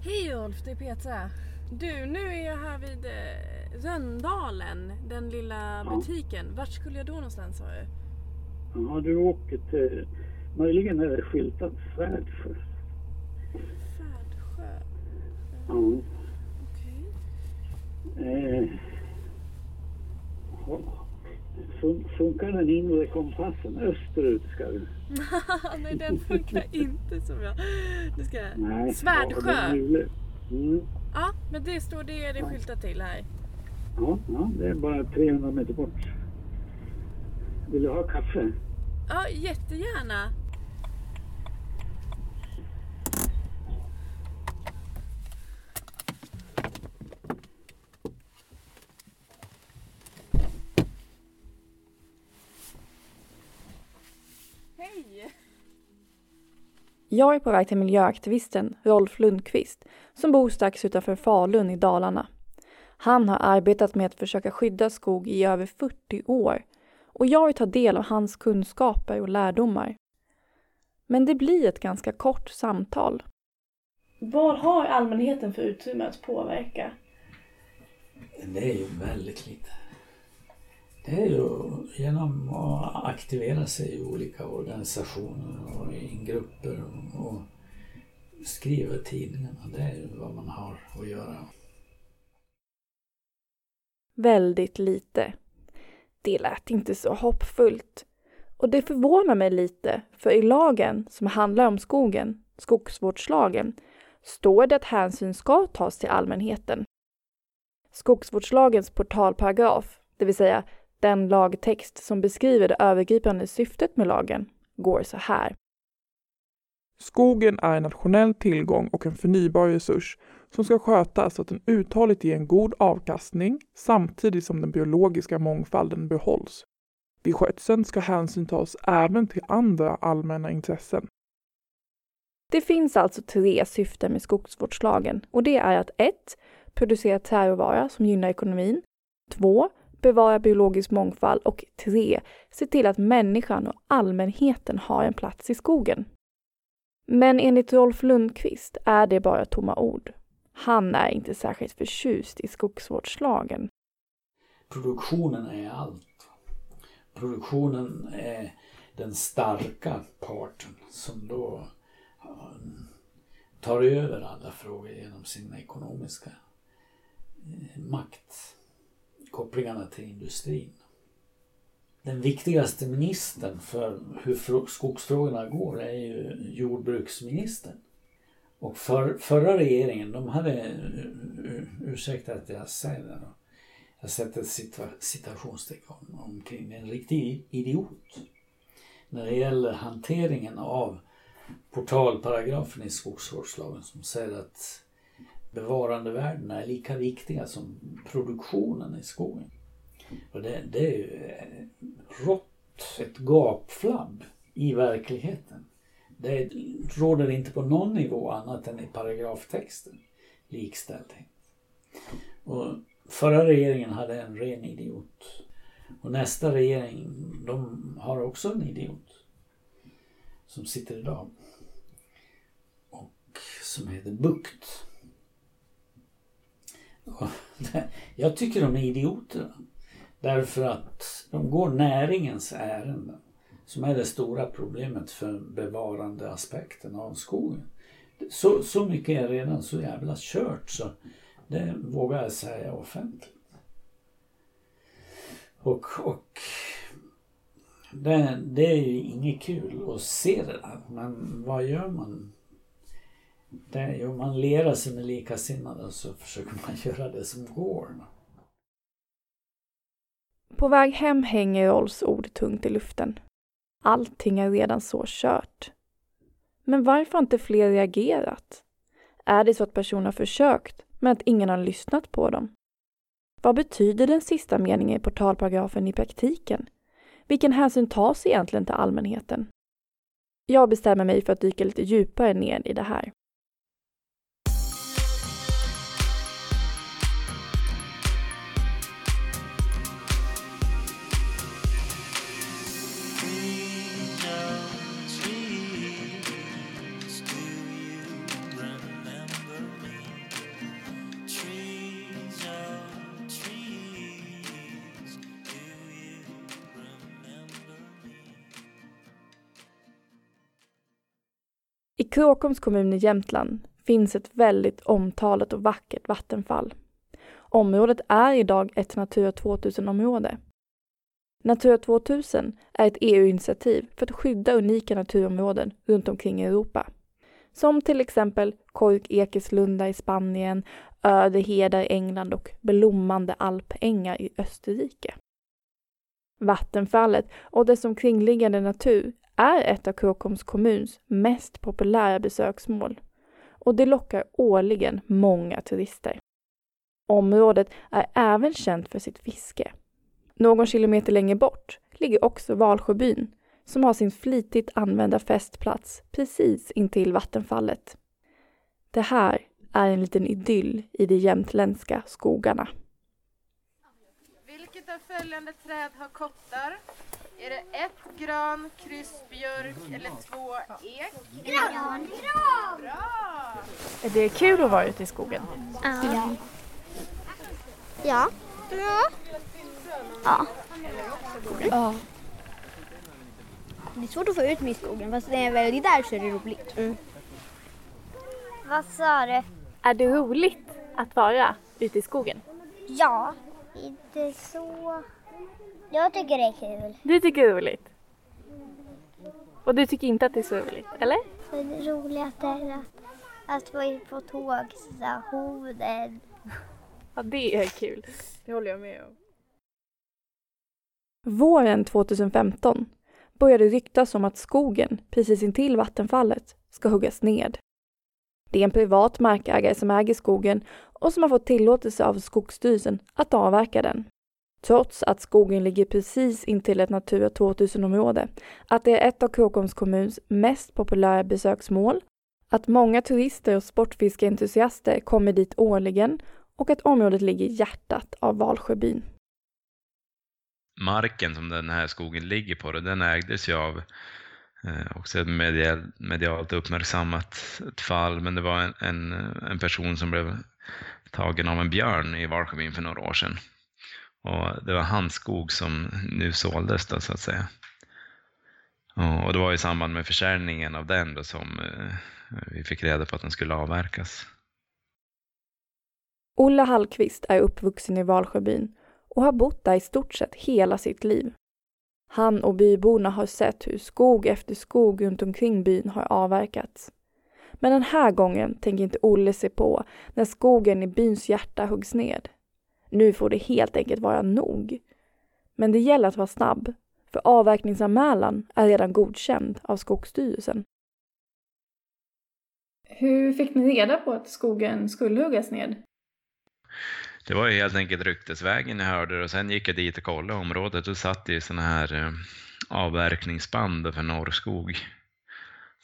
Hej Ulf, det är Petra. Du, nu är jag här vid eh, Rönndalen, den lilla Ja. butiken. Vart skulle jag då någonstans sa du? Ja, du åker till... Möjligen är det skyltat Svärdsjö. Färdsjö. Ja. Okej. Eh, ja. Fun- funkar den inre kompassen? Österut ska du. Nej, den funkar inte så bra. Nu ska jag... Nej. Ja, Svärdsjö. mulet. Mm. Ja, men det står det är det skyltat till här. Ja, ja, det är bara 300 meter bort. Vill du ha kaffe? Ja, jättegärna. Jag är på väg till miljöaktivisten Rolf Lundqvist som bor strax utanför Falun i Dalarna. Han har arbetat med att försöka skydda skog i över 40 år och jag vill ta del av hans kunskaper och lärdomar. Men det blir ett ganska kort samtal. Vad har allmänheten för utrymme att påverka? Det är ju väldigt lite. Det är ju genom att aktivera sig i olika organisationer och i grupper och, och skriva i tidningarna. Det är ju vad man har att göra. Väldigt lite. Det lät inte så hoppfullt. Och det förvånar mig lite, för i lagen som handlar om skogen, skogsvårdslagen, står det att hänsyn ska tas till allmänheten. Skogsvårdslagens portalparagraf, det vill säga den lagtext som beskriver det övergripande syftet med lagen, går så här. Skogen är en nationell tillgång och en förnybar resurs som ska skötas så att den uthålligt ger en god avkastning samtidigt som den biologiska mångfalden behålls. Vid skötseln ska hänsyn tas även till andra allmänna intressen. Det finns alltså tre syften med skogsvårdslagen och det är att 1. Producera träråvara som gynnar ekonomin. 2. Bevara biologisk mångfald och 3. Se till att människan och allmänheten har en plats i skogen. Men enligt Rolf Lundqvist är det bara tomma ord. Han är inte särskilt förtjust i skogsvårdslagen. Produktionen är allt. Produktionen är den starka parten som då tar över alla frågor genom sin ekonomiska eh, makt. Kopplingarna till industrin. Den viktigaste ministern för hur skogsfrågorna går är ju jordbruksministern. Och för, förra regeringen, de hade, ursäkta att jag säger det då, jag sätter cita- citationstecken omkring en riktig idiot. När det gäller hanteringen av portalparagrafen i skogsvårdslagen som säger att bevarandevärdena är lika viktiga som produktionen i skogen. Och det, det är ju eh, rått, ett gapflabb i verkligheten. Det råder inte på någon nivå annat än i paragraftexten likställdhet. Och förra regeringen hade en ren idiot. Och nästa regering, de har också en idiot. Som sitter idag. Och som heter Bukt. Jag tycker de är idioter. Därför att de går näringens ärenden. Som är det stora problemet för bevarandeaspekten av skogen. Så, så mycket är redan så jävla kört så det vågar jag säga offentligt. Och, och det, det är ju inget kul att se det där. Men vad gör man? Det, jo, man lerar sig med likasinnade och så försöker man göra det som går. På väg hem hänger Rolfs ord tungt i luften. Allting är redan så kört. Men varför har inte fler reagerat? Är det så att personer har försökt, men att ingen har lyssnat på dem? Vad betyder den sista meningen i portalparagrafen i praktiken? Vilken hänsyn tas egentligen till allmänheten? Jag bestämmer mig för att dyka lite djupare ner i det här. Krokoms kommun i Jämtland finns ett väldigt omtalat och vackert vattenfall. Området är idag ett Natura 2000-område. Natura 2000 är ett EU-initiativ för att skydda unika naturområden runt omkring i Europa. Som till exempel Kork-Ekeslunda i Spanien, Ödeheder i England och blommande alpängar i Österrike. Vattenfallet och dess omkringliggande natur är ett av Krokoms kommuns mest populära besöksmål och det lockar årligen många turister. Området är även känt för sitt fiske. Någon kilometer längre bort ligger också Valsjöbyn som har sin flitigt använda festplats precis intill vattenfallet. Det här är en liten idyll i de jämtländska skogarna. Vilket av följande träd har kottar? Är det ett gran, kryss björk eller två ek? Gran! Bra! Är det kul att vara ute i skogen? Ja. Ja. Ja. Ja. ja. Det är svårt att få ut mig i skogen fast det är väl där så är det roligt. Mm. Vad sa du? Är det roligt att vara ute i skogen? Ja, inte så. Jag tycker det är kul. Du tycker det är roligt? Och du tycker inte att det är så roligt, eller? Det roligaste är att, att vara på tåg, så här, hoden. Ja, det är kul. Det håller jag med om. Våren 2015 började ryktas om att skogen precis intill vattenfallet ska huggas ned. Det är en privat markägare som äger skogen och som har fått tillåtelse av Skogsstyrelsen att avverka den. Trots att skogen ligger precis intill ett Natura 2000-område, att det är ett av Krokoms kommuns mest populära besöksmål, att många turister och sportfiskeentusiaster kommer dit årligen och att området ligger i hjärtat av Valsjöbyn. Marken som den här skogen ligger på, den ägdes ju av eh, också ett medialt uppmärksammat ett fall, men det var en, en, en person som blev tagen av en björn i Valsjöbyn för några år sedan. Och det var hans skog som nu såldes då, så att säga. Och det var i samband med försäljningen av den då som eh, vi fick reda på att den skulle avverkas. Olle Hallqvist är uppvuxen i Valsjöbyn och har bott där i stort sett hela sitt liv. Han och byborna har sett hur skog efter skog runt omkring byn har avverkats. Men den här gången tänker inte Olle se på när skogen i byns hjärta huggs ned. Nu får det helt enkelt vara nog. Men det gäller att vara snabb, för avverkningsanmälan är redan godkänd av Skogsstyrelsen. Hur fick ni reda på att skogen skulle huggas ned? Det var ju helt enkelt ryktesvägen jag hörde och sen gick jag dit och kollade området. Då satt det sådana här eh, avverkningsband för Norrskog.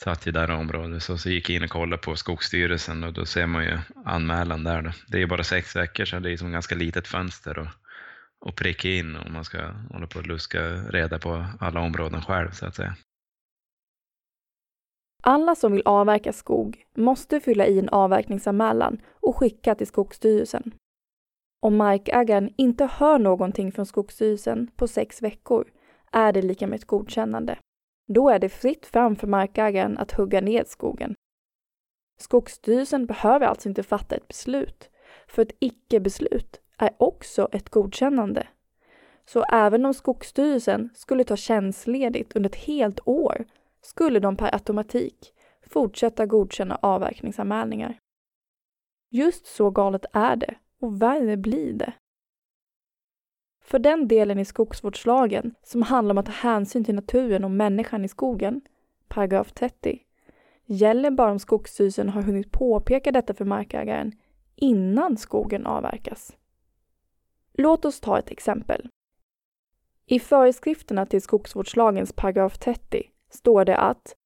Satt ju där i området. Så, så gick jag in och kollade på Skogsstyrelsen och då ser man ju anmälan där. Då. Det är ju bara sex veckor så det är som ett ganska litet fönster och, och pricka in om man ska hålla på och luska reda på alla områden själv så att säga. Alla som vill avverka skog måste fylla i en avverkningsanmälan och skicka till Skogsstyrelsen. Om markägaren inte hör någonting från Skogsstyrelsen på sex veckor är det lika med ett godkännande. Då är det fritt fram för markägaren att hugga ned skogen. Skogsstyrelsen behöver alltså inte fatta ett beslut, för ett icke-beslut är också ett godkännande. Så även om Skogsstyrelsen skulle ta tjänstledigt under ett helt år skulle de per automatik fortsätta godkänna avverkningsanmälningar. Just så galet är det och värre blir det. För den delen i skogsvårdslagen som handlar om att ta hänsyn till naturen och människan i skogen, paragraf 30, gäller bara om Skogsstyrelsen har hunnit påpeka detta för markägaren innan skogen avverkas. Låt oss ta ett exempel. I föreskrifterna till skogsvårdslagens paragraf 30 står det att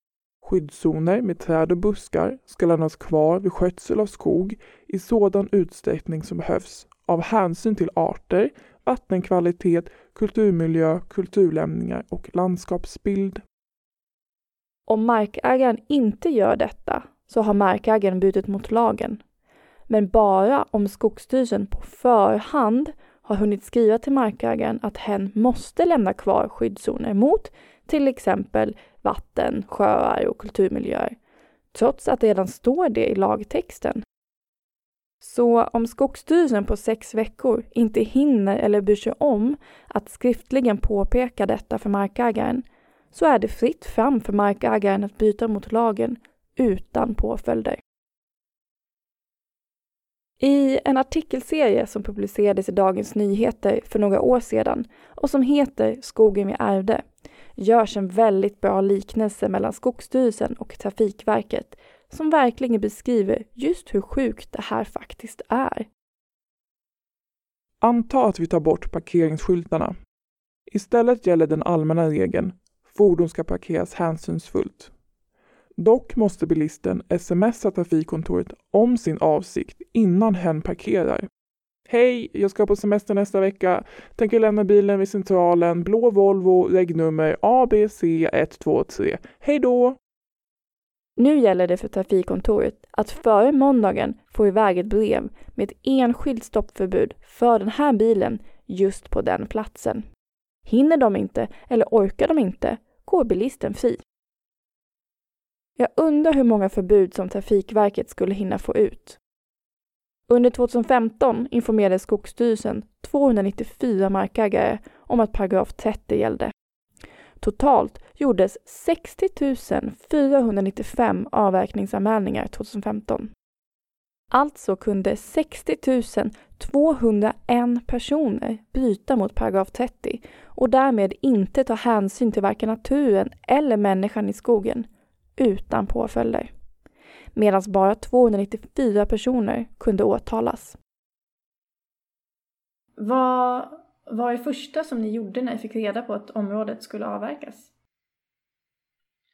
Skyddszoner med träd och buskar ska lämnas kvar vid skötsel av skog i sådan utsträckning som behövs av hänsyn till arter, vattenkvalitet, kulturmiljö, kulturlämningar och landskapsbild. Om markägaren inte gör detta så har markägaren brutit mot lagen. Men bara om Skogsstyrelsen på förhand har hunnit skriva till markägaren att hen måste lämna kvar skyddszoner mot till exempel vatten, sjöar och kulturmiljöer, trots att det redan står det i lagtexten. Så om Skogsstyrelsen på sex veckor inte hinner eller bryr sig om att skriftligen påpeka detta för markägaren så är det fritt fram för markägaren att bryta mot lagen utan påföljder. I en artikelserie som publicerades i Dagens Nyheter för några år sedan och som heter Skogen vi ärvde görs en väldigt bra liknelse mellan Skogsstyrelsen och Trafikverket som verkligen beskriver just hur sjukt det här faktiskt är. Anta att vi tar bort parkeringsskyltarna. Istället gäller den allmänna regeln fordon ska parkeras hänsynsfullt. Dock måste bilisten smsa trafikkontoret om sin avsikt innan hen parkerar. Hej, jag ska på semester nästa vecka. Tänker lämna bilen vid centralen, blå Volvo, regnummer ABC123. Hej då! Nu gäller det för trafikkontoret att före måndagen få iväg ett brev med ett enskilt stoppförbud för den här bilen just på den platsen. Hinner de inte eller orkar de inte går bilisten fri. Jag undrar hur många förbud som Trafikverket skulle hinna få ut. Under 2015 informerade Skogsstyrelsen 294 markägare om att paragraf 30 gällde. Totalt gjordes 60 495 avverkningsanmälningar 2015. Alltså kunde 60 201 personer bryta mot paragraf 30 och därmed inte ta hänsyn till varken naturen eller människan i skogen utan påföljder. Medan bara 294 personer kunde åtalas. Vad var det första som ni gjorde när ni fick reda på att området skulle avverkas?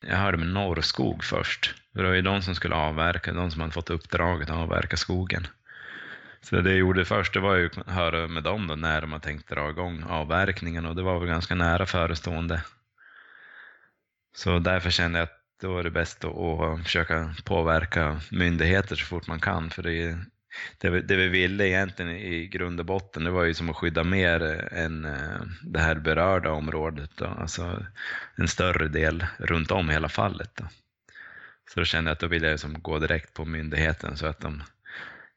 Jag hörde med Norrskog först. Det var ju de som skulle avverka, de som hade fått uppdraget att avverka skogen. Så det jag gjorde först det var ju att höra med dem då när de hade tänkt dra igång avverkningen och det var väl ganska nära förestående. Så därför kände jag att då är det bäst att försöka påverka myndigheter så fort man kan. För det, det, det vi ville egentligen i grund och botten det var ju som att skydda mer än eh, det här berörda området. Då. Alltså en större del runt om hela fallet. Då. Så då kände jag att då ville jag liksom gå direkt på myndigheten så att de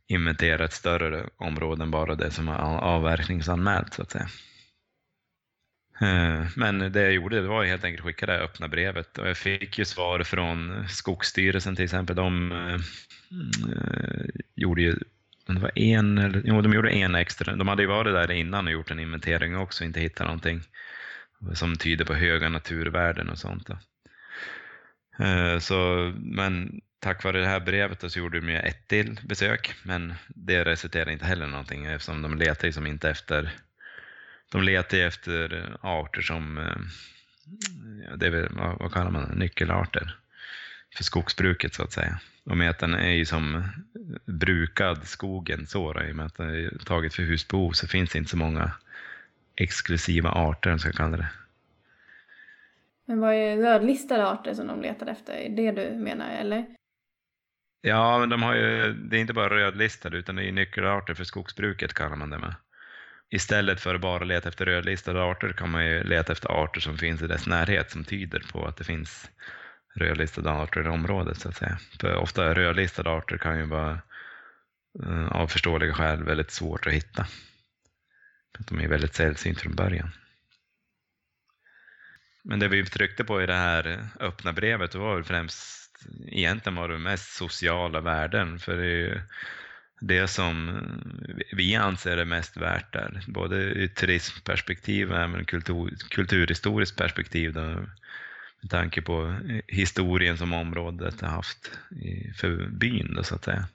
inventerar ett större område än bara det som är avverkningsanmält så att säga. Eh, men det jag gjorde det var helt enkelt att skicka det öppna brevet och jag fick ju svar från Skogsstyrelsen till exempel. De eh, gjorde ju det var en, eller, jo, de gjorde en extra. De hade ju varit där innan och gjort en inventering också och inte hittat någonting som tyder på höga naturvärden och sånt. Då. Eh, så, men tack vare det här brevet så gjorde de ju ett till besök, men det resulterade inte heller någonting eftersom de letar ju som inte efter de letar efter arter som, eh, det är väl, vad, kallar man nyckelarter för skogsbruket så att säga. Och med att den är ju som brukad skogen så i och med att den är taget för husbehov så finns det inte så många exklusiva arter, om ska kalla det. Men vad är rödlistade arter som de letar efter? Är det du menar, eller? Ja, men de har ju, det är inte bara rödlistade utan det är nyckelarter för skogsbruket kallar man det med istället för att bara leta efter rödlistade arter kan man ju leta efter arter som finns i dess närhet som tyder på att det finns rödlistade arter i området så att säga. För ofta rödlistade arter kan ju vara eh, av förståeliga skäl väldigt svårt att hitta. För att de är väldigt sällsynta från början. Men det vi tryckte på i det här öppna brevet var väl främst egentligen var det mest sociala värden. För det är ju, det som eh, vi anser är mest värt där, både ur turismperspektiv och även kultur, kulturhistoriskt perspektiv. Då, med tanke på historien som området har haft för byn då, så att säga.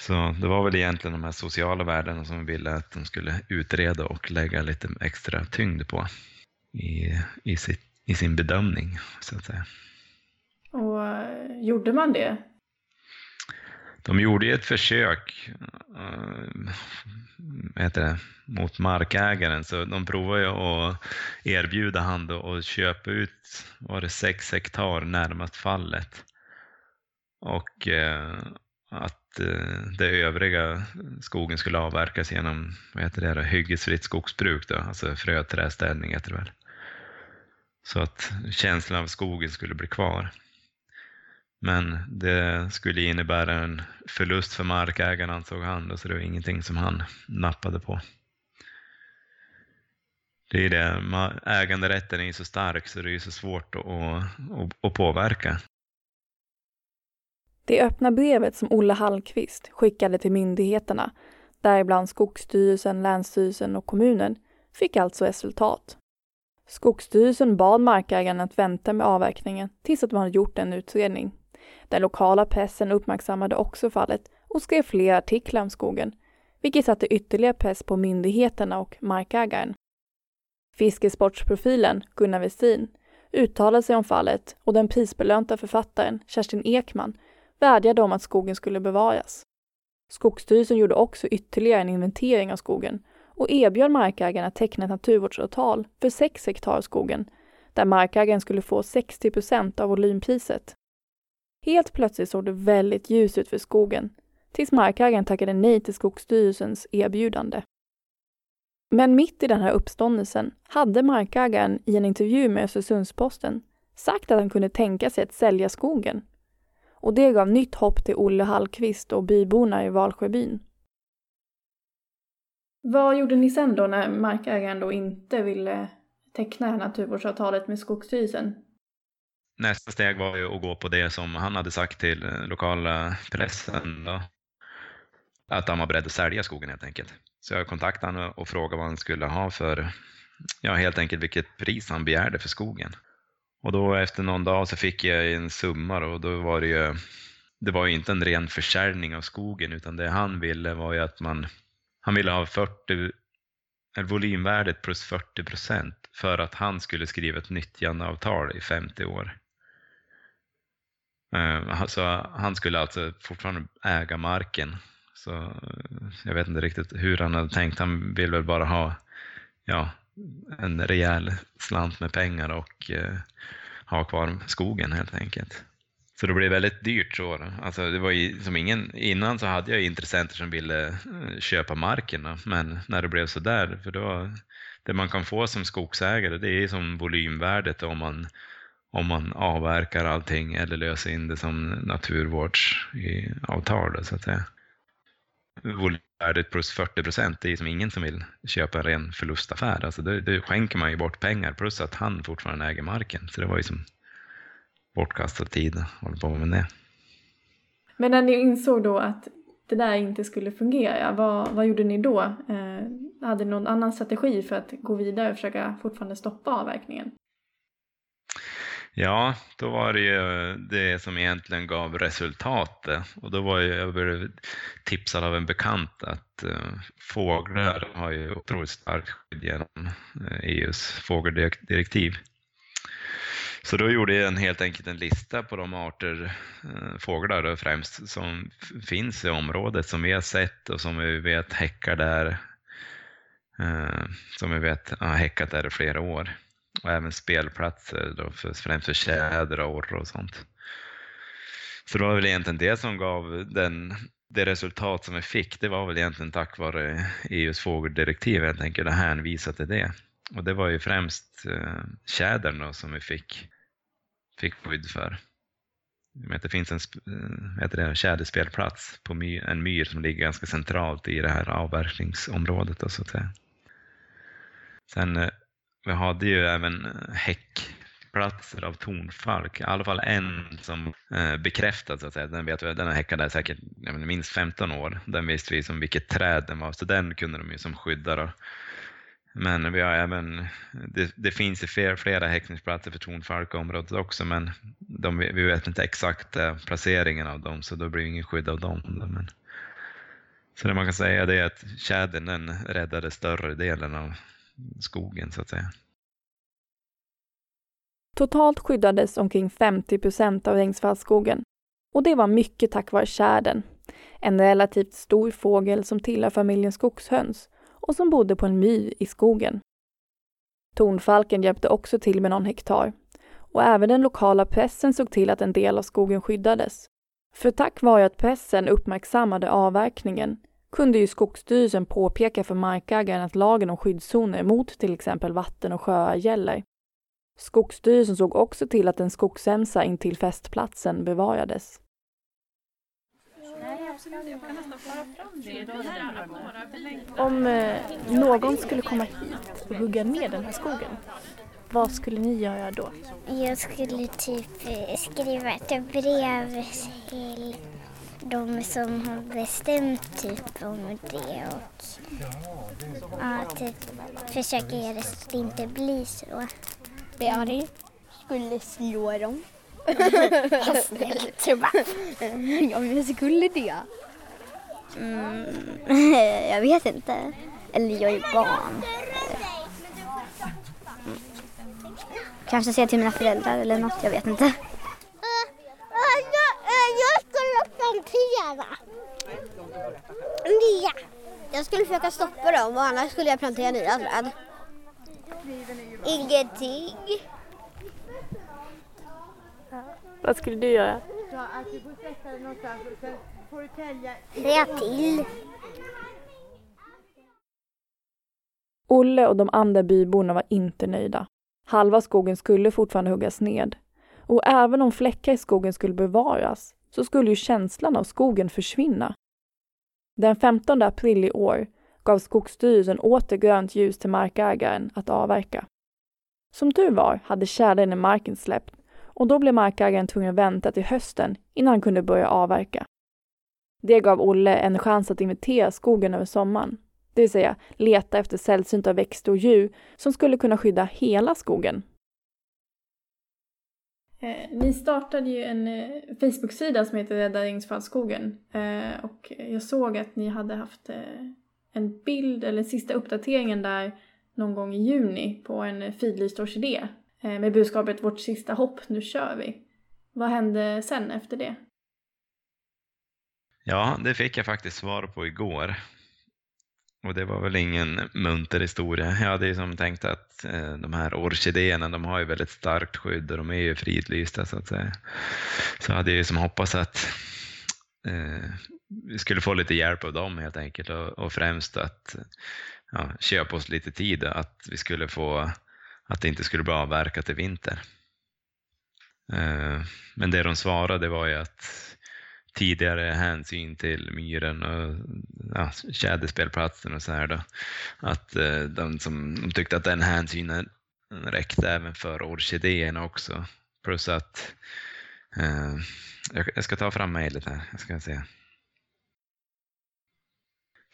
Så det var väl egentligen de här sociala värdena som vi ville att de skulle utreda och lägga lite extra tyngd på i, i, sitt, i sin bedömning, så att säga. Och eh, gjorde man det? De gjorde ett försök äh, heter det, mot markägaren, så de provade ju att erbjuda han att köpa ut var det sex hektar närmast fallet. Och äh, att äh, det övriga skogen skulle avverkas genom vad heter det, hyggesfritt skogsbruk, då, alltså fröträställning heter det väl. Så att känslan av skogen skulle bli kvar. Men det skulle innebära en förlust för markägaren ansåg han, så det var ingenting som han nappade på. Det är det, äganderätten är så stark så det är så svårt att, att, att påverka. Det öppna brevet som Olle Hallqvist skickade till myndigheterna, däribland Skogsstyrelsen, Länsstyrelsen och kommunen, fick alltså resultat. Skogsstyrelsen bad markägaren att vänta med avverkningen tills att man hade gjort en utredning. Den lokala pressen uppmärksammade också fallet och skrev flera artiklar om skogen, vilket satte ytterligare press på myndigheterna och markägaren. Fiskesportsprofilen Gunnar Westin uttalade sig om fallet och den prisbelönta författaren Kerstin Ekman vädjade om att skogen skulle bevaras. Skogsstyrelsen gjorde också ytterligare en inventering av skogen och erbjöd markägaren att teckna ett naturvårdsavtal för 6 hektar skogen, där markägaren skulle få 60 procent av volympriset. Helt plötsligt såg det väldigt ljus ut för skogen, tills markägaren tackade nej till Skogsstyrelsens erbjudande. Men mitt i den här uppståndelsen hade markägaren i en intervju med Östersundsposten sagt att han kunde tänka sig att sälja skogen. Och det gav nytt hopp till Olle Hallqvist och byborna i Valsjöbyn. Vad gjorde ni sen då när markägaren då inte ville teckna naturvårdsavtalet med Skogsstyrelsen? Nästa steg var ju att gå på det som han hade sagt till eh, lokala pressen. Då. Att han var beredd att sälja skogen helt enkelt. Så jag kontaktade honom och frågade vad han skulle ha för, ja helt enkelt vilket pris han begärde för skogen. Och då efter någon dag så fick jag en summa och då var det ju, det var ju inte en ren försäljning av skogen utan det han ville var ju att man, han ville ha 40, volymvärdet plus 40 procent för att han skulle skriva ett nyttjandeavtal i 50 år. Eh, så han skulle alltså fortfarande äga marken så eh, jag vet inte riktigt hur han hade tänkt. Han vill väl bara ha ja, en rejäl slant med pengar och eh, ha kvar skogen helt enkelt. Så det blev väldigt dyrt. Så. Alltså, det var ju, som ingen, innan så hade jag intressenter som ville eh, köpa marken, men när det blev så där, för då, det man kan få som skogsägare det är som volymvärdet om man, om man avverkar allting eller löser in det som naturvårdsavtal. Så att säga volymvärdet plus 40 procent, det är som ingen som vill köpa en ren förlustaffär. Alltså då, då skänker man ju bort pengar plus att han fortfarande äger marken. Så det var ju som bortkastad tid att hålla på med det. Men när ni insåg då att det där inte skulle fungera, vad, vad gjorde ni då? Eh, hade ni någon annan strategi för att gå vidare och försöka fortfarande stoppa avverkningen? Ja, då var det ju det som egentligen gav resultatet. Och då var jag tipsad av en bekant att eh, fåglar har ju otroligt starkt skydd genom eh, e EUs fågeldirektiv. Så då gjorde jag en, helt enkelt en lista på de arter eh, fåglar då främst som finns i området som vi har sett och som vi vet häckar där. som vi vet har häckat där i flera år och även spelplatser då för, främst för tjäder och orre och sånt. Så det var väl egentligen det som gav den, det resultat som vi fick. Det var väl egentligen tack vare EUs fågeldirektiv helt enkelt att hänvisa till det. Och det var ju främst eh, tjädern som vi fick, fick skydd för. Det finns en eh, heter det, tjäderspelplats på myr, en myr som ligger ganska centralt i det här avverkningsområdet. Då, så att säga. Sen eh, vi hade ju även eh, häckplatser av tornfalk, i alla fall en som eh, bekräftad så att säga. Den, vet vi, den har häckat där säkert menar, minst 15 år. Den visste vi som vilket träd den var, så den kunde de ju som skydda. Då. Men vi har även, det, det finns ju flera, flera häckningsplatser för tornfalk i området också, men de, vi vet inte exakt placeringen av dem, så då blir det ingen skydd av dem. Men, så det man kan säga är att tjädern räddade större delen av skogen så att säga. Totalt skyddades omkring 50 procent av Ängsfallsskogen och det var mycket tack vare tjädern, en relativt stor fågel som tillhör familjen skogshöns och som bodde på en myr i skogen. Tornfalken hjälpte också till med någon hektar och även den lokala pressen såg till att en del av skogen skyddades. För tack vare att pressen uppmärksammade avverkningen kunde ju Skogsstyrelsen påpeka för markägaren att lagen om skyddszoner mot till exempel vatten och sjöar gäller. Skogsstyrelsen såg också till att en skogshemsa intill festplatsen bevarades. Om eh, någon skulle komma hit och hugga ner den här skogen, vad skulle ni göra då? Jag skulle typ eh, skriva ett brev till de som har bestämt typ om det och ja, typ försöka göra så att det inte blir så. Jag skulle slå dem. Vad snällt. Ja, men skulle det. Mm, jag vet inte. Eller jag är barn. Mm. Kanske säga till mina föräldrar eller något, jag vet inte. Jag skulle plantera. Ja. Jag skulle försöka stoppa dem och annars skulle jag plantera nya träd. Ingenting. Vad skulle du göra? Säga till. Olle och de andra byborna var inte nöjda. Halva skogen skulle fortfarande huggas ned. Och även om fläckar i skogen skulle bevaras så skulle ju känslan av skogen försvinna. Den 15 april i år gav Skogsstyrelsen åter grönt ljus till markägaren att avverka. Som tur var hade tjädern i marken släppt och då blev markägaren tvungen att vänta till hösten innan han kunde börja avverka. Det gav Olle en chans att inventera skogen över sommaren, det vill säga leta efter sällsynta växter och djur som skulle kunna skydda hela skogen. Eh, ni startade ju en eh, Facebook-sida som heter Rädda Ringsfallsskogen eh, och jag såg att ni hade haft eh, en bild, eller sista uppdateringen där någon gång i juni på en fridlyst orkidé eh, med budskapet Vårt sista hopp, nu kör vi. Vad hände sen efter det? Ja, det fick jag faktiskt svar på igår. Och det var väl ingen munter historia. Jag hade ju som tänkt att eh, de här orkidéerna, de har ju väldigt starkt skydd och de är ju fridlysta så att säga. Så jag hade ju som hoppats att eh, vi skulle få lite hjälp av dem helt enkelt och, och främst att ja, köpa oss lite tid, att vi skulle få, att det inte skulle bli avverkat i vinter. Eh, men det de svarade var ju att tidigare hänsyn till myren och ja, tjäderspelplatsen och så här då. Att eh, de, som, de tyckte att den hänsynen räckte även för orkidéerna också. Plus att eh, jag, jag ska ta fram mejlet här, jag ska se.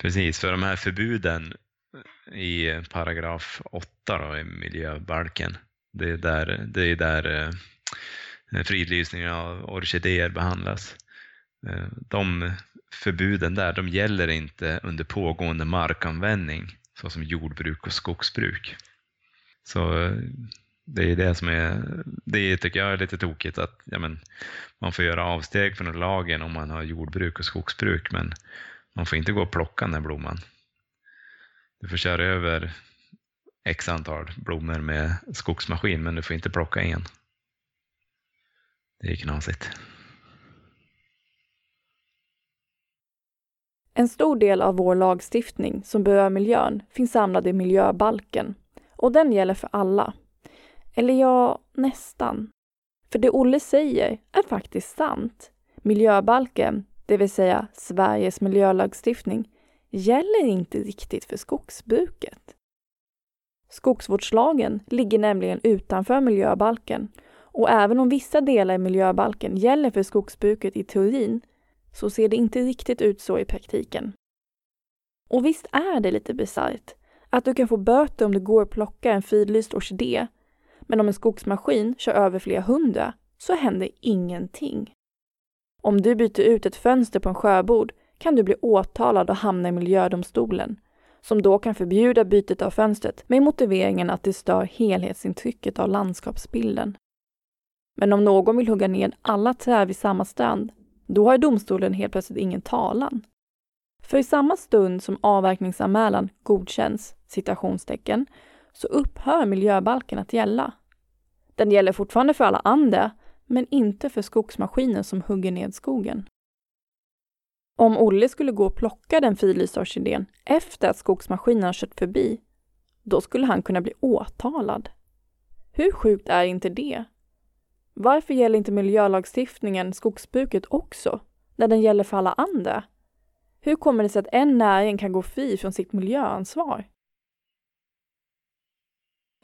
Precis, för de här förbuden i paragraf 8 då, i miljöbalken, det är där, det är där eh, fridlysningen av orkidéer behandlas. Eh, de förbuden där, de gäller inte under pågående markanvändning såsom jordbruk och skogsbruk. Så eh, det är det som är, det tycker jag är lite tokigt att ja, men, man får göra avsteg från lagen om man har jordbruk och skogsbruk men man får inte gå och plocka den här blomman. Du får köra över x antal blommor med skogsmaskin men du får inte plocka en. Det är knasigt. En stor del av vår lagstiftning som berör miljön finns samlad i miljöbalken och den gäller för alla. Eller ja, nästan. För det Olle säger är faktiskt sant. Miljöbalken, det vill säga Sveriges miljölagstiftning, gäller inte riktigt för skogsbruket. Skogsvårdslagen ligger nämligen utanför miljöbalken och även om vissa delar i miljöbalken gäller för skogsbruket i teorin så ser det inte riktigt ut så i praktiken. Och visst är det lite bisarrt att du kan få böter om du går och plockar en fridlyst orkidé, men om en skogsmaskin kör över flera hundra så händer ingenting. Om du byter ut ett fönster på en sjöbord kan du bli åtalad och hamna i miljödomstolen, som då kan förbjuda bytet av fönstret med motiveringen att det stör helhetsintrycket av landskapsbilden. Men om någon vill hugga ner alla träd vid samma strand då har domstolen helt plötsligt ingen talan. För i samma stund som avverkningsanmälan godkänns, citationstecken, så upphör miljöbalken att gälla. Den gäller fortfarande för alla andra, men inte för skogsmaskiner som hugger ned skogen. Om Olle skulle gå och plocka den fridlysta orkidén efter att skogsmaskinen har kört förbi, då skulle han kunna bli åtalad. Hur sjukt är inte det? Varför gäller inte miljölagstiftningen skogsbruket också, när den gäller för alla andra? Hur kommer det sig att en näring kan gå fri från sitt miljöansvar?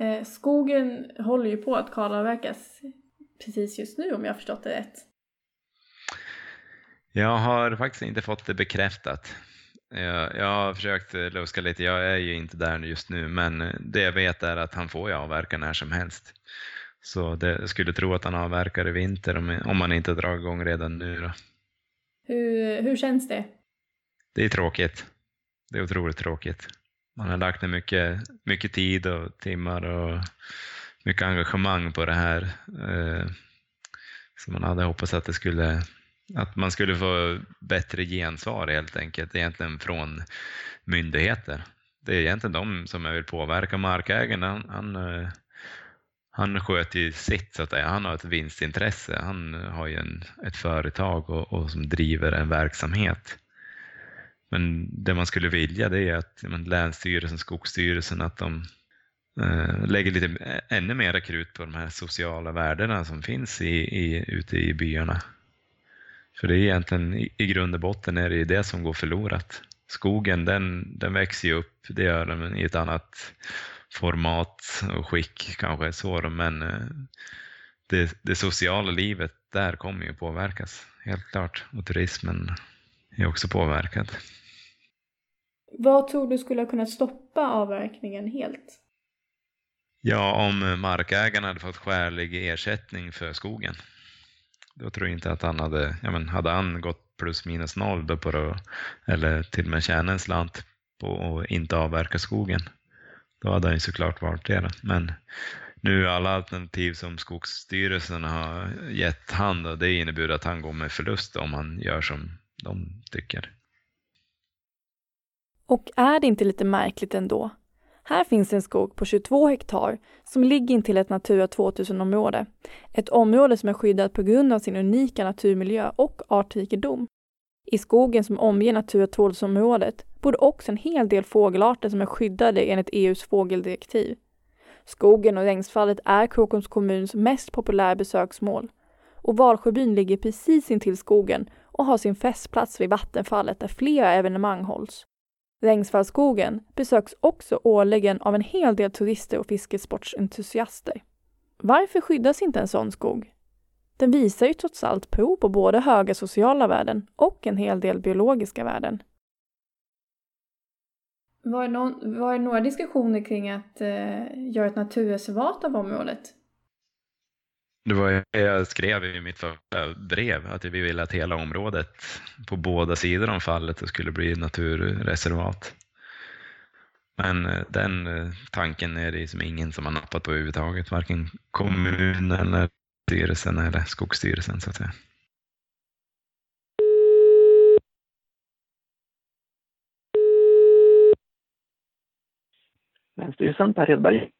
Eh, skogen håller ju på att kalavverkas precis just nu om jag har förstått det rätt. Jag har faktiskt inte fått det bekräftat. Jag, jag har försökt luska lite, jag är ju inte där just nu, men det jag vet är att han får ju avverka när som helst. Så det, skulle tro att han avverkar i vinter om, om man inte drar igång redan nu. Då. Hur, hur känns det? Det är tråkigt. Det är otroligt tråkigt. Man har lagt ner mycket, mycket tid och timmar och mycket engagemang på det här. Eh, så man hade hoppats att det skulle att man skulle få bättre gensvar helt enkelt, egentligen från myndigheter. Det är egentligen de som jag vill påverka. Markägaren, han, han, eh, han sköter ju sitt, så att säga. han har ett vinstintresse. Han har ju en, ett företag och, och som driver en verksamhet. Men det man skulle vilja det är att men, Länsstyrelsen, Skogsstyrelsen, att de eh, lägger lite eh, ännu mer krut på de här sociala värdena som finns i, i, ute i byarna. För det är egentligen i grund och botten är det det som går förlorat. Skogen den, den växer ju upp, det gör den i ett annat format och skick kanske så, men eh, det, det sociala livet där kommer ju påverkas, helt klart. Och turismen är också påverkad. Vad tror du skulle ha kunnat stoppa avverkningen helt? Ja, om markägarna hade fått skälig ersättning för skogen. Då tror jag inte att han hade, ja men hade han gått plus minus noll då på det, eller till och med tjäna en slant på att inte avverka skogen, då hade han ju såklart valt det. Men nu alla alternativ som Skogsstyrelsen har gett han, då, det innebär att han går med förlust om han gör som de tycker. Och är det inte lite märkligt ändå här finns en skog på 22 hektar som ligger intill ett Natura 2000-område. Ett område som är skyddat på grund av sin unika naturmiljö och artrikedom. I skogen som omger Natura 2000-området bor det också en hel del fågelarter som är skyddade enligt EUs fågeldirektiv. Skogen och regnsfallet är Krokoms kommuns mest populära besöksmål. Och Valsjöbyn ligger precis intill skogen och har sin festplats vid vattenfallet där flera evenemang hålls. Regnsfallsskogen besöks också årligen av en hel del turister och fiskesportsentusiaster. Varför skyddas inte en sån skog? Den visar ju trots allt prov på både höga sociala värden och en hel del biologiska värden. Var det, någon, var det några diskussioner kring att eh, göra ett naturreservat av området? Det var jag skrev i mitt första brev att vi ville att hela området på båda sidor om fallet skulle bli naturreservat. Men eh, den eh, tanken är det som ingen som har nappat på överhuvudtaget, varken kommunen eller styrelsen eller Skogsstyrelsen så att säga. Länsstyrelsen, Per Hedberg.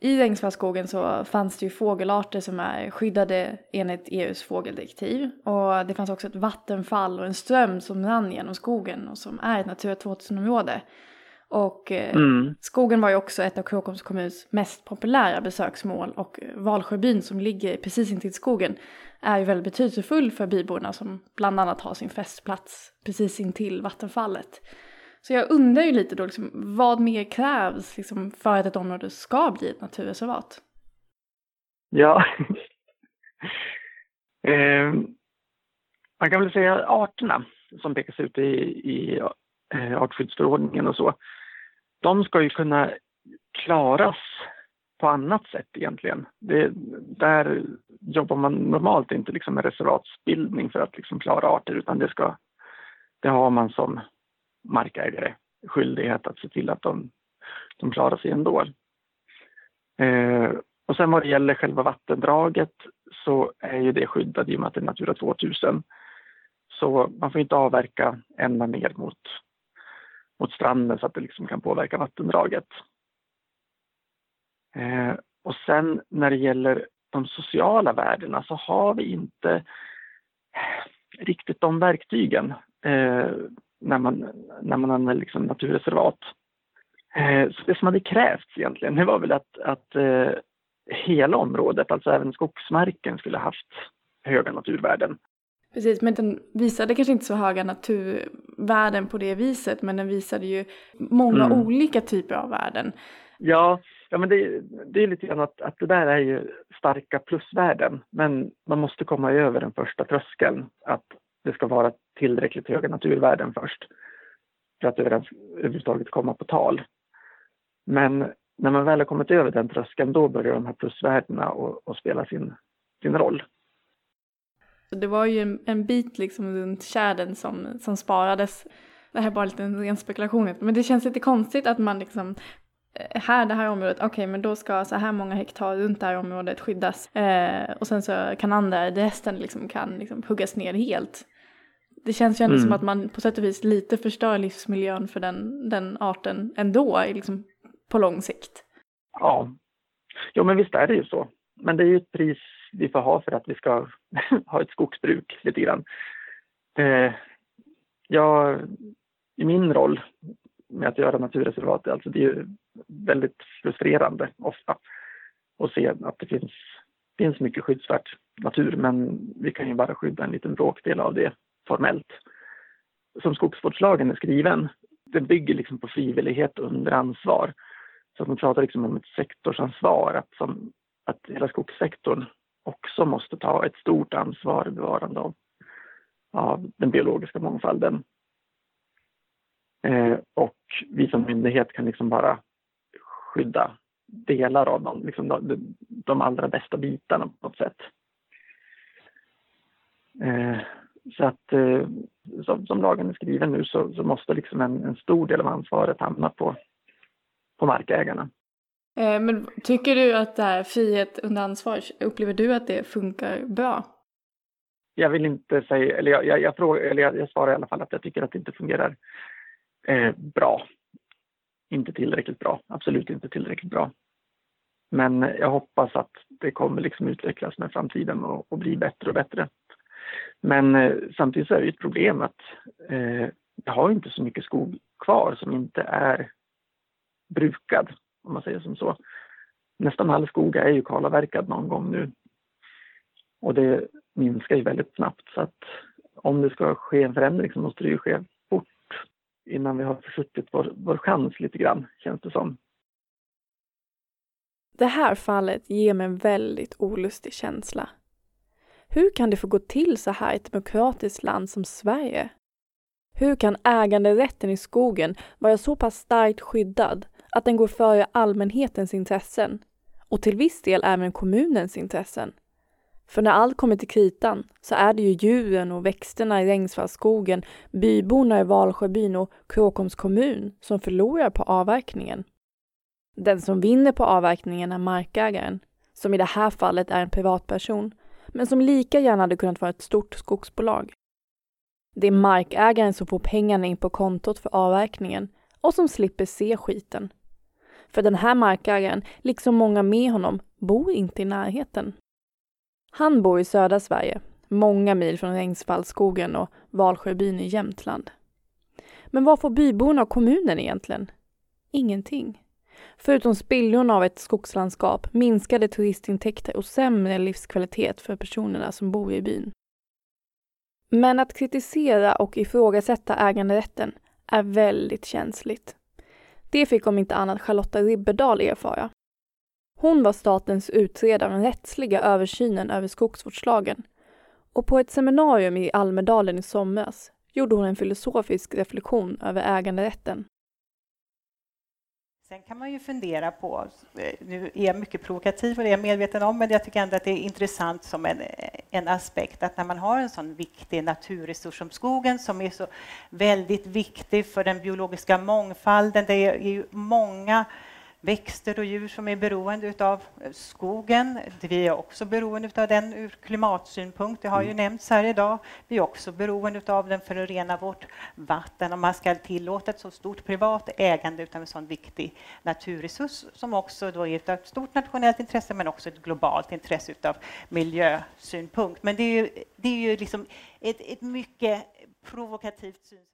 I Rengsvallskogen så fanns det ju fågelarter som är skyddade enligt EUs fågeldirektiv. Och det fanns också ett vattenfall och en ström som rann genom skogen och som är ett Natura 2000-område. Och eh, mm. skogen var ju också ett av Krokoms kommuns mest populära besöksmål och Valsjöbyn som ligger precis intill skogen är ju väldigt betydelsefull för byborna som bland annat har sin festplats precis intill vattenfallet. Så jag undrar ju lite då liksom, vad mer krävs liksom, för att ett område ska bli ett naturreservat? Ja, eh, man kan väl säga arterna som pekas ut i, i eh, artskyddsförordningen och så. De ska ju kunna klaras på annat sätt egentligen. Det, där jobbar man normalt inte liksom med reservatsbildning för att liksom klara arter utan det, ska, det har man som markägare skyldighet att se till att de, de klarar sig ändå. Eh, och sen vad det gäller själva vattendraget så är ju det skyddat i och med att det är Natura 2000. Så man får inte avverka ända ner mot, mot stranden så att det liksom kan påverka vattendraget. Eh, och sen när det gäller de sociala värdena så har vi inte eh, riktigt de verktygen. Eh, när man, när man använder liksom naturreservat. Eh, så det som hade krävts egentligen, det var väl att, att eh, hela området, alltså även skogsmarken skulle haft höga naturvärden. Precis, men den visade kanske inte så höga naturvärden på det viset, men den visade ju många mm. olika typer av värden. Ja, ja men det, det är lite grann att, att det där är ju starka plusvärden, men man måste komma över den första tröskeln, att det ska vara tillräckligt höga naturvärden först för att överhuvudtaget komma på tal. Men när man väl har kommit över den tröskeln, då börjar de här plusvärdena att spela sin, sin roll. Det var ju en, en bit liksom runt tjädern som, som sparades. Det här är bara lite en ren spekulation, men det känns lite konstigt att man liksom eh, här, det här området, okej okay, men då ska så här många hektar runt det här området skyddas. Eh, och sen så kan andra, resten liksom kan liksom huggas ner helt. Det känns ju ändå mm. som att man på sätt och vis lite förstör livsmiljön för den, den arten ändå, liksom på lång sikt. Ja, jo men visst är det ju så. Men det är ju ett pris vi får ha för att vi ska ha ett skogsbruk lite grann. Eh, jag, I min roll med att göra naturreservat, alltså det är ju väldigt frustrerande ofta att se att det finns, finns mycket skyddsvärt natur men vi kan ju bara skydda en liten bråkdel av det formellt. Som skogsvårdslagen är skriven, den bygger liksom på frivillighet under ansvar. Så att man pratar liksom om ett sektorsansvar, att, som, att hela skogssektorn också måste ta ett stort ansvar i bevarande av, av den biologiska mångfalden. Eh, och vi som myndighet kan liksom bara skydda delar av dem, liksom de, de allra bästa bitarna på något sätt. Eh, så att eh, som, som, lagen är skriven nu så, så måste liksom en, en, stor del av ansvaret hamna på, på markägarna. Eh, men tycker du att det här frihet under ansvar, upplever du att det funkar bra? Jag vill inte säga, eller jag, jag, jag, frågar, eller jag, jag svarar i alla fall att jag tycker att det inte fungerar eh, bra. Inte tillräckligt bra, absolut inte tillräckligt bra. Men jag hoppas att det kommer liksom utvecklas med framtiden och, och bli bättre och bättre. Men eh, samtidigt så är det ett problem att eh, jag har inte så mycket skog kvar som inte är brukad om man säger som så. Nästan all skog är ju kalavverkad någon gång nu. Och det minskar ju väldigt snabbt så att om det ska ske en förändring så måste det ju ske fort innan vi har försuttit vår, vår chans lite grann, känns det som. Det här fallet ger mig en väldigt olustig känsla. Hur kan det få gå till så här i ett demokratiskt land som Sverige? Hur kan äganderätten i skogen vara så pass starkt skyddad att den går före allmänhetens intressen och till viss del även kommunens intressen. För när allt kommer till kritan så är det ju djuren och växterna i Rengsvallskogen, byborna i Valsjöbyn och Kråkoms kommun som förlorar på avverkningen. Den som vinner på avverkningen är markägaren, som i det här fallet är en privatperson, men som lika gärna hade kunnat vara ett stort skogsbolag. Det är markägaren som får pengarna in på kontot för avverkningen och som slipper se skiten. För den här markägaren, liksom många med honom, bor inte i närheten. Han bor i södra Sverige, många mil från Rengsvallskogen och Valsjöbyn i Jämtland. Men vad får byborna och kommunen egentligen? Ingenting. Förutom spillrorna av ett skogslandskap, minskade turistintäkter och sämre livskvalitet för personerna som bor i byn. Men att kritisera och ifrågasätta äganderätten är väldigt känsligt. Det fick om inte annat Charlotta Ribberdal erfara. Hon var statens utredare av den rättsliga översynen över skogsvårdslagen och på ett seminarium i Almedalen i somras gjorde hon en filosofisk reflektion över äganderätten. Sen kan man ju fundera på, eh, nu är jag mycket provokativ och det är jag medveten om, men jag tycker ändå att det är intressant som en, eh, en aspekt att när man har en sån viktig naturresurs som skogen som är så väldigt viktig för den biologiska mångfalden, det är ju många växter och djur som är beroende av skogen. Vi är också beroende av den ur klimatsynpunkt, det har ju mm. nämnts här idag. Vi är också beroende av den för att rena vårt vatten och man ska tillåta ett så stort privat ägande av en sån viktig naturresurs som också då är av stort nationellt intresse men också ett globalt intresse av miljösynpunkt. Men det är ju, det är ju liksom ett, ett mycket provokativt synsätt.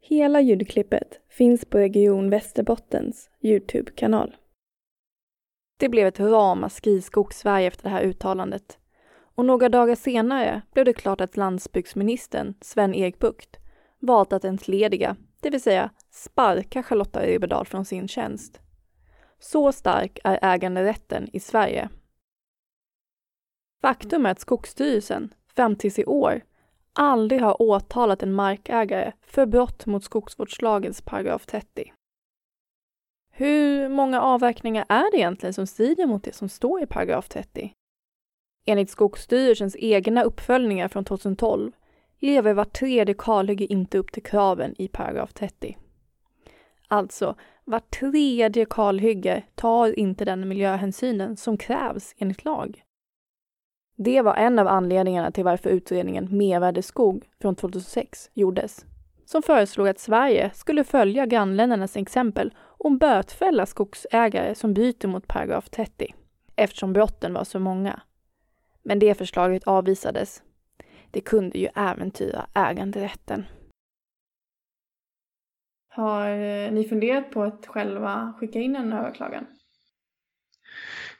Hela ljudklippet finns på Region Västerbottens Youtube-kanal. Det blev ett ramaskri i Skogssverige efter det här uttalandet. Och några dagar senare blev det klart att landsbygdsministern, Sven-Erik Bucht, valt att entlediga, det vill säga sparka Charlotta Riberdahl från sin tjänst. Så stark är äganderätten i Sverige. Faktum är att Skogsstyrelsen, fram tills i år, aldrig har åtalat en markägare för brott mot skogsvårdslagens paragraf 30. Hur många avverkningar är det egentligen som strider mot det som står i paragraf 30? Enligt Skogsstyrelsens egna uppföljningar från 2012 lever var tredje kalhygge inte upp till kraven i paragraf 30. Alltså, var tredje kalhygge tar inte den miljöhänsynen som krävs enligt lag. Det var en av anledningarna till varför utredningen Mervärdeskog från 2006 gjordes, som föreslog att Sverige skulle följa grannländernas exempel och bötfälla skogsägare som bryter mot paragraf 30, eftersom brotten var så många. Men det förslaget avvisades. Det kunde ju äventyra äganderätten. Har eh, ni funderat på att själva skicka in en överklagan?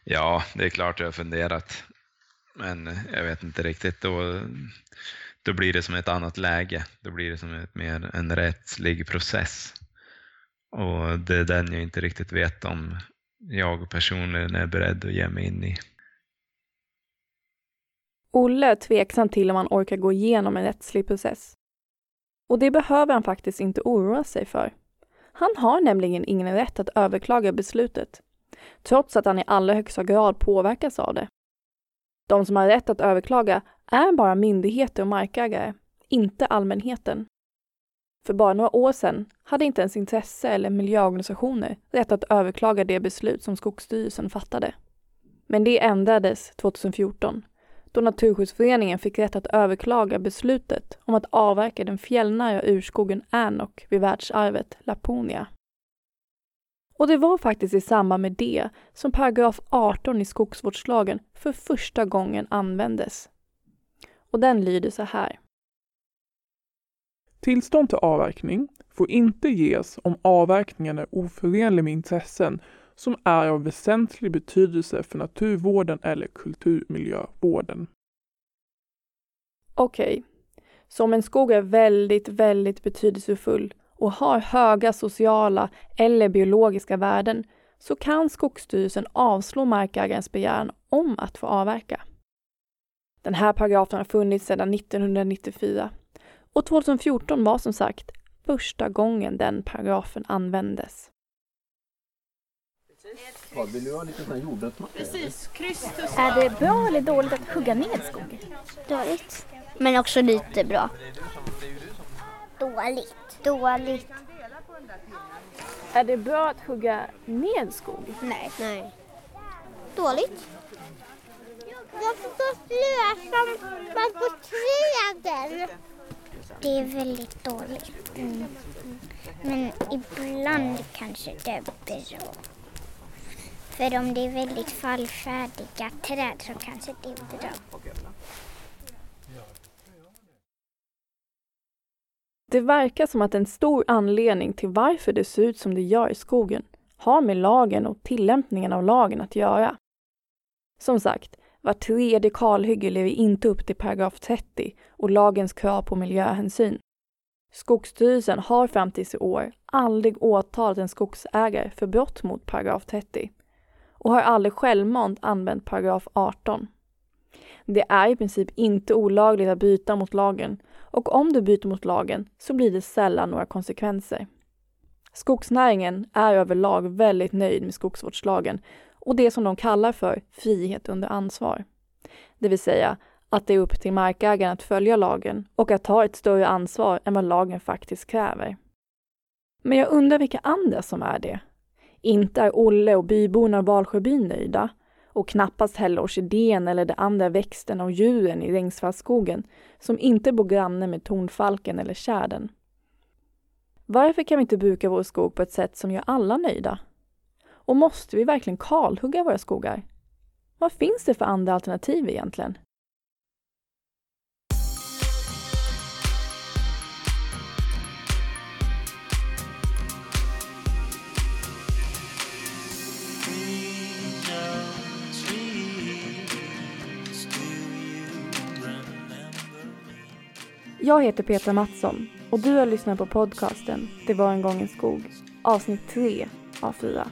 Ja, det är klart jag har funderat. Men jag vet inte riktigt. Då, då blir det som ett annat läge. Då blir det som ett mer en rättslig process. Och det är den jag inte riktigt vet om jag personligen är beredd att ge mig in i. Olle är tveksam till om han orkar gå igenom en rättslig process. Och det behöver han faktiskt inte oroa sig för. Han har nämligen ingen rätt att överklaga beslutet, trots att han i allra högsta grad påverkas av det. De som har rätt att överklaga är bara myndigheter och markägare, inte allmänheten. För bara några år sedan hade inte ens intresse eller miljöorganisationer rätt att överklaga det beslut som Skogsstyrelsen fattade. Men det ändrades 2014 då Naturskyddsföreningen fick rätt att överklaga beslutet om att avverka den fjällnära urskogen Änok vid världsarvet Laponia. Och det var faktiskt i samband med det som paragraf 18 i skogsvårdslagen för första gången användes. Och den lyder så här. Tillstånd till avverkning får inte ges om avverkningen är oförenlig med intressen som är av väsentlig betydelse för naturvården eller kulturmiljövården. Okej, okay. så om en skog är väldigt, väldigt betydelsefull och har höga sociala eller biologiska värden så kan Skogsstyrelsen avslå markägarens begäran om att få avverka. Den här paragrafen har funnits sedan 1994 och 2014 var som sagt första gången den paragrafen användes. Vill du ha lite sån här jordnötsmatta? Precis, Kristus. Är det bra eller dåligt att hugga ned skog? Dåligt. Men också lite bra. Dåligt. Dåligt. Är det bra att hugga ned skog? Nej. Nej. Dåligt. Jag får slösa man på träden. Det är väldigt dåligt. Mm. Men ibland kanske det är bra. För om det är väldigt fallfärdiga träd så kanske det är bra. Det verkar som att en stor anledning till varför det ser ut som det gör i skogen har med lagen och tillämpningen av lagen att göra. Som sagt, var tredje kalhygge lever inte upp till paragraf 30 och lagens krav på miljöhänsyn. Skogsstyrelsen har fram tills i år aldrig åtalat en skogsägare för brott mot paragraf 30 och har aldrig självmant använt paragraf 18. Det är i princip inte olagligt att bryta mot lagen och om du byter mot lagen så blir det sällan några konsekvenser. Skogsnäringen är överlag väldigt nöjd med skogsvårdslagen och det som de kallar för frihet under ansvar. Det vill säga att det är upp till markägaren att följa lagen och att ta ett större ansvar än vad lagen faktiskt kräver. Men jag undrar vilka andra som är det? Inte är Olle och byborna Valsjöbyn nöjda och knappast heller orkidén eller de andra växterna och djuren i Rengsvassskogen som inte bor granne med tornfalken eller tjädern. Varför kan vi inte bruka vår skog på ett sätt som gör alla nöjda? Och måste vi verkligen kalhugga våra skogar? Vad finns det för andra alternativ egentligen? Jag heter Petra Mattsson och du har lyssnat på podcasten Det var en gång en skog, avsnitt 3 av 4.